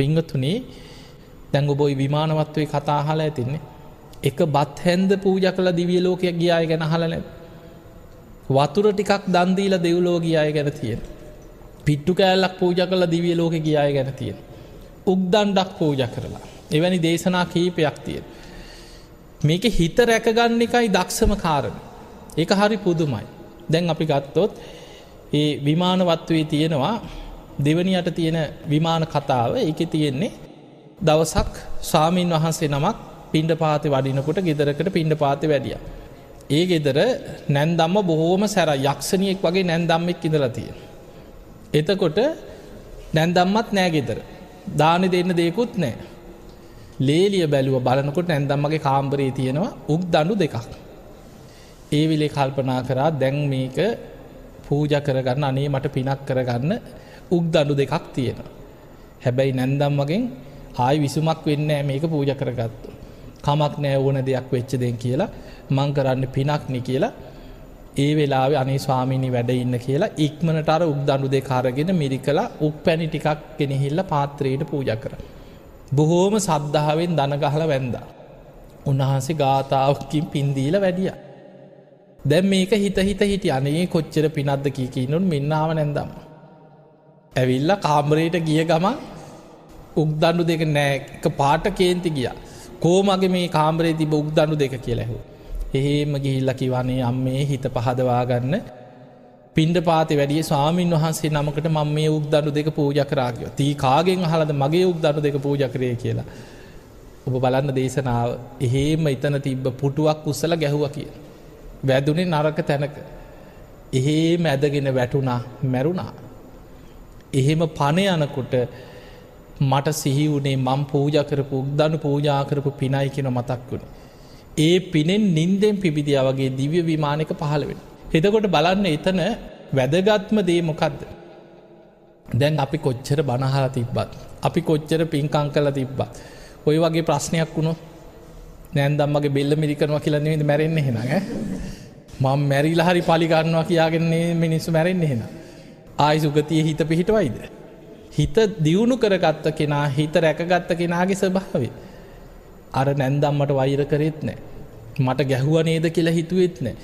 පිංගතුනේ දැංග බොයි විමානවත්වය කතාහල ඇතින්නේ. එක බත් හැන්ද පූජ කළ දිවිය ලෝකයක් ගියාය ගැන හලන වතුර ටිකක් දන්දීල දෙව්ලෝ ගියාය ගැන තියෙන. පිට්ටු කෑල්ලක් පූජ කළ දිවිය ලෝක ගියාය ගැන තියෙන. උක්දන්ඩක් පූජ කරලා. එවැනි දේශනා කීපයක් තියෙන. මේක හිත රැකගන්න එකයි දක්ෂම කාරණ. ඒක හරි පුදුමයි. දැන් අපි ගත්තොත් ඒ විමානවත්වේ තියෙනවා දෙවනියට තියෙන විමාන කතාව එක තියෙන්නේ දවසක් ස්වාමීන් වහන්සේ නමක් පින්ඩ පාති වඩිනකොට ගෙදරකට පින්ඩ පාති වැඩිය. ඒ ගෙදර නැන්දම්ම බොහෝම සැර යක්ෂණියෙක් වගේ නැන්දම්මෙක් ඉඳලතිය. එතකොට නැන්දම්මත් නෑ ගෙදර. දානි දෙන්න දෙයකුත් නෑ. ලේලිය බැලුව බලනකොට නැන්දම්මගේ කාම්බරයේ තියෙනවා උක් දඩු දෙකක්. ඒ විලේ කල්පනා කරා දැන් මේක පූජ කරගන්න අනේ මට පිනක් කරගන්න උක් දඩු දෙකක් තියෙනවා. හැබැයි නැන්දම් වගෙන් ආයි විසුමක් වෙන්න මේක පූජ කරගත්තු. කමක් නෑ ඕන දෙයක් වෙච්ච දෙෙන් කියලා මං කරන්න පිනක්නි කියලා ඒ වෙලාව අනේ ස්වාමිනි වැඩ ඉන්න කියලා ඉක්මනට අර උක් දඩු දෙකාරගෙන මිරි කලා උක් පැණි ටිකක් ගෙනහිල්ල පාත්‍රයට පූජ කර. බොහෝම සද්ධාවෙන් දනගහල වැන්ද. උන්වහන්සේ ගාථාවකින් පින්දීල වැඩිය. දැම් මේක හිත හිත හිට අනේ කොච්චර පිනද්ද කීකීනුන් මෙන්නාව නැදම්. ඇවිල්ල කාම්රයට ගිය ගමන් උක්දන්නු දෙක නෑක පාට කේන්ති ගිය. කෝමගේ මේ කාම්රේ තිබ උක්දන්නු දෙක කියලැහු. එහෙම ගිහිල්ල කිවන්නේ අම් මේ හිත පහදවාගන්න පින්ඩ පාති වැඩිය ස්වාමීන් වහන්සේ නමකට මං මේ උක්දන්නු දෙක පූජ කරාගව තිී කාගෙන් හලද මගේ උක්දන්නු දෙක පූජ කරය කියලා. ඔබ බලන්න දේශනාව එහෙම ඉතන තිබ්බ පුටුවක් උස්සල ගැහුව කිය. වැදුනේ නරක තැනක. එහෙම ඇදගෙන වැටුණා මැරුණා. එහෙම පණ යනකොට මට සිහි වුණේ මං පූජ කරපු උක්දනු පූජා කරපු පිනයි කියෙන මතක් වුණ. ඒ පිනෙන් නින්දෙන් පිබිදිය වගේ දිව්‍ය විමානක පහළවෙන. හෙදකොට බලන්න එතන වැදගත්ම දේ මොකක්ද. දැන් අපි කොච්චර බණහල තිබ්බත්. අපි කොච්චර පින්කං කල තිබ්බත්. ඔය වගේ ප්‍රශ්නයක් වුණු නෑන්දම්මගේ බෙල්ල මිරිකනවා කියලන්නේද මැරෙන්නේ හෙන මං මැරිලා හරි පලිගන්නවා කියාගෙන්නේ මිනිස්සු මැරෙන්නේ හෙන. ආයි සුගතිය හිත පිහිටවයිද. හිත දියුණු කරගත්ත කෙනා හිත රැකගත්ත කෙනාගේ ස්භාවේ. අර නැන්දම්මට වෛර කරෙත් නෑ. මට ගැහුව නේද කියලා හිතුවෙත් නෑ.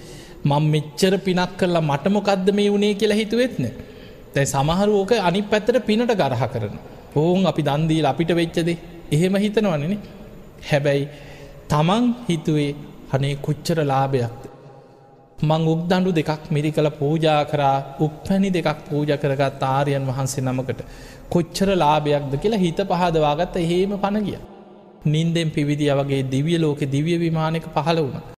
මං මෙච්චර පිනක් කරලා මටමොකක්ද මේ වුණේ කියලා හිතුවෙත් නෑ. තැයි සමහරුවෝක අනි පැත්තට පිනට ගරහ කරන. ඕන් අපි දන්දීල අපිට වෙච්චදේ එහෙම හිතනවනන. හැබැයි තමන් හිතුවේ හනේ කොච්චර ලාභයක්ද. මං උක්දඩු දෙකක් මිරි කළ පූජා කරා උප්පැණි දෙකක් පූජ කරගත් ආරයන් වහන්සේ නමකට කොච්චර ලාභයක්ද කියලා හිත පහදවාගත්ත එහෙම පණ ගිය. නින්දෙන් පිවිදිිය වගේ දිවිය ලෝක දිවිය විමානක පහළ වුණ.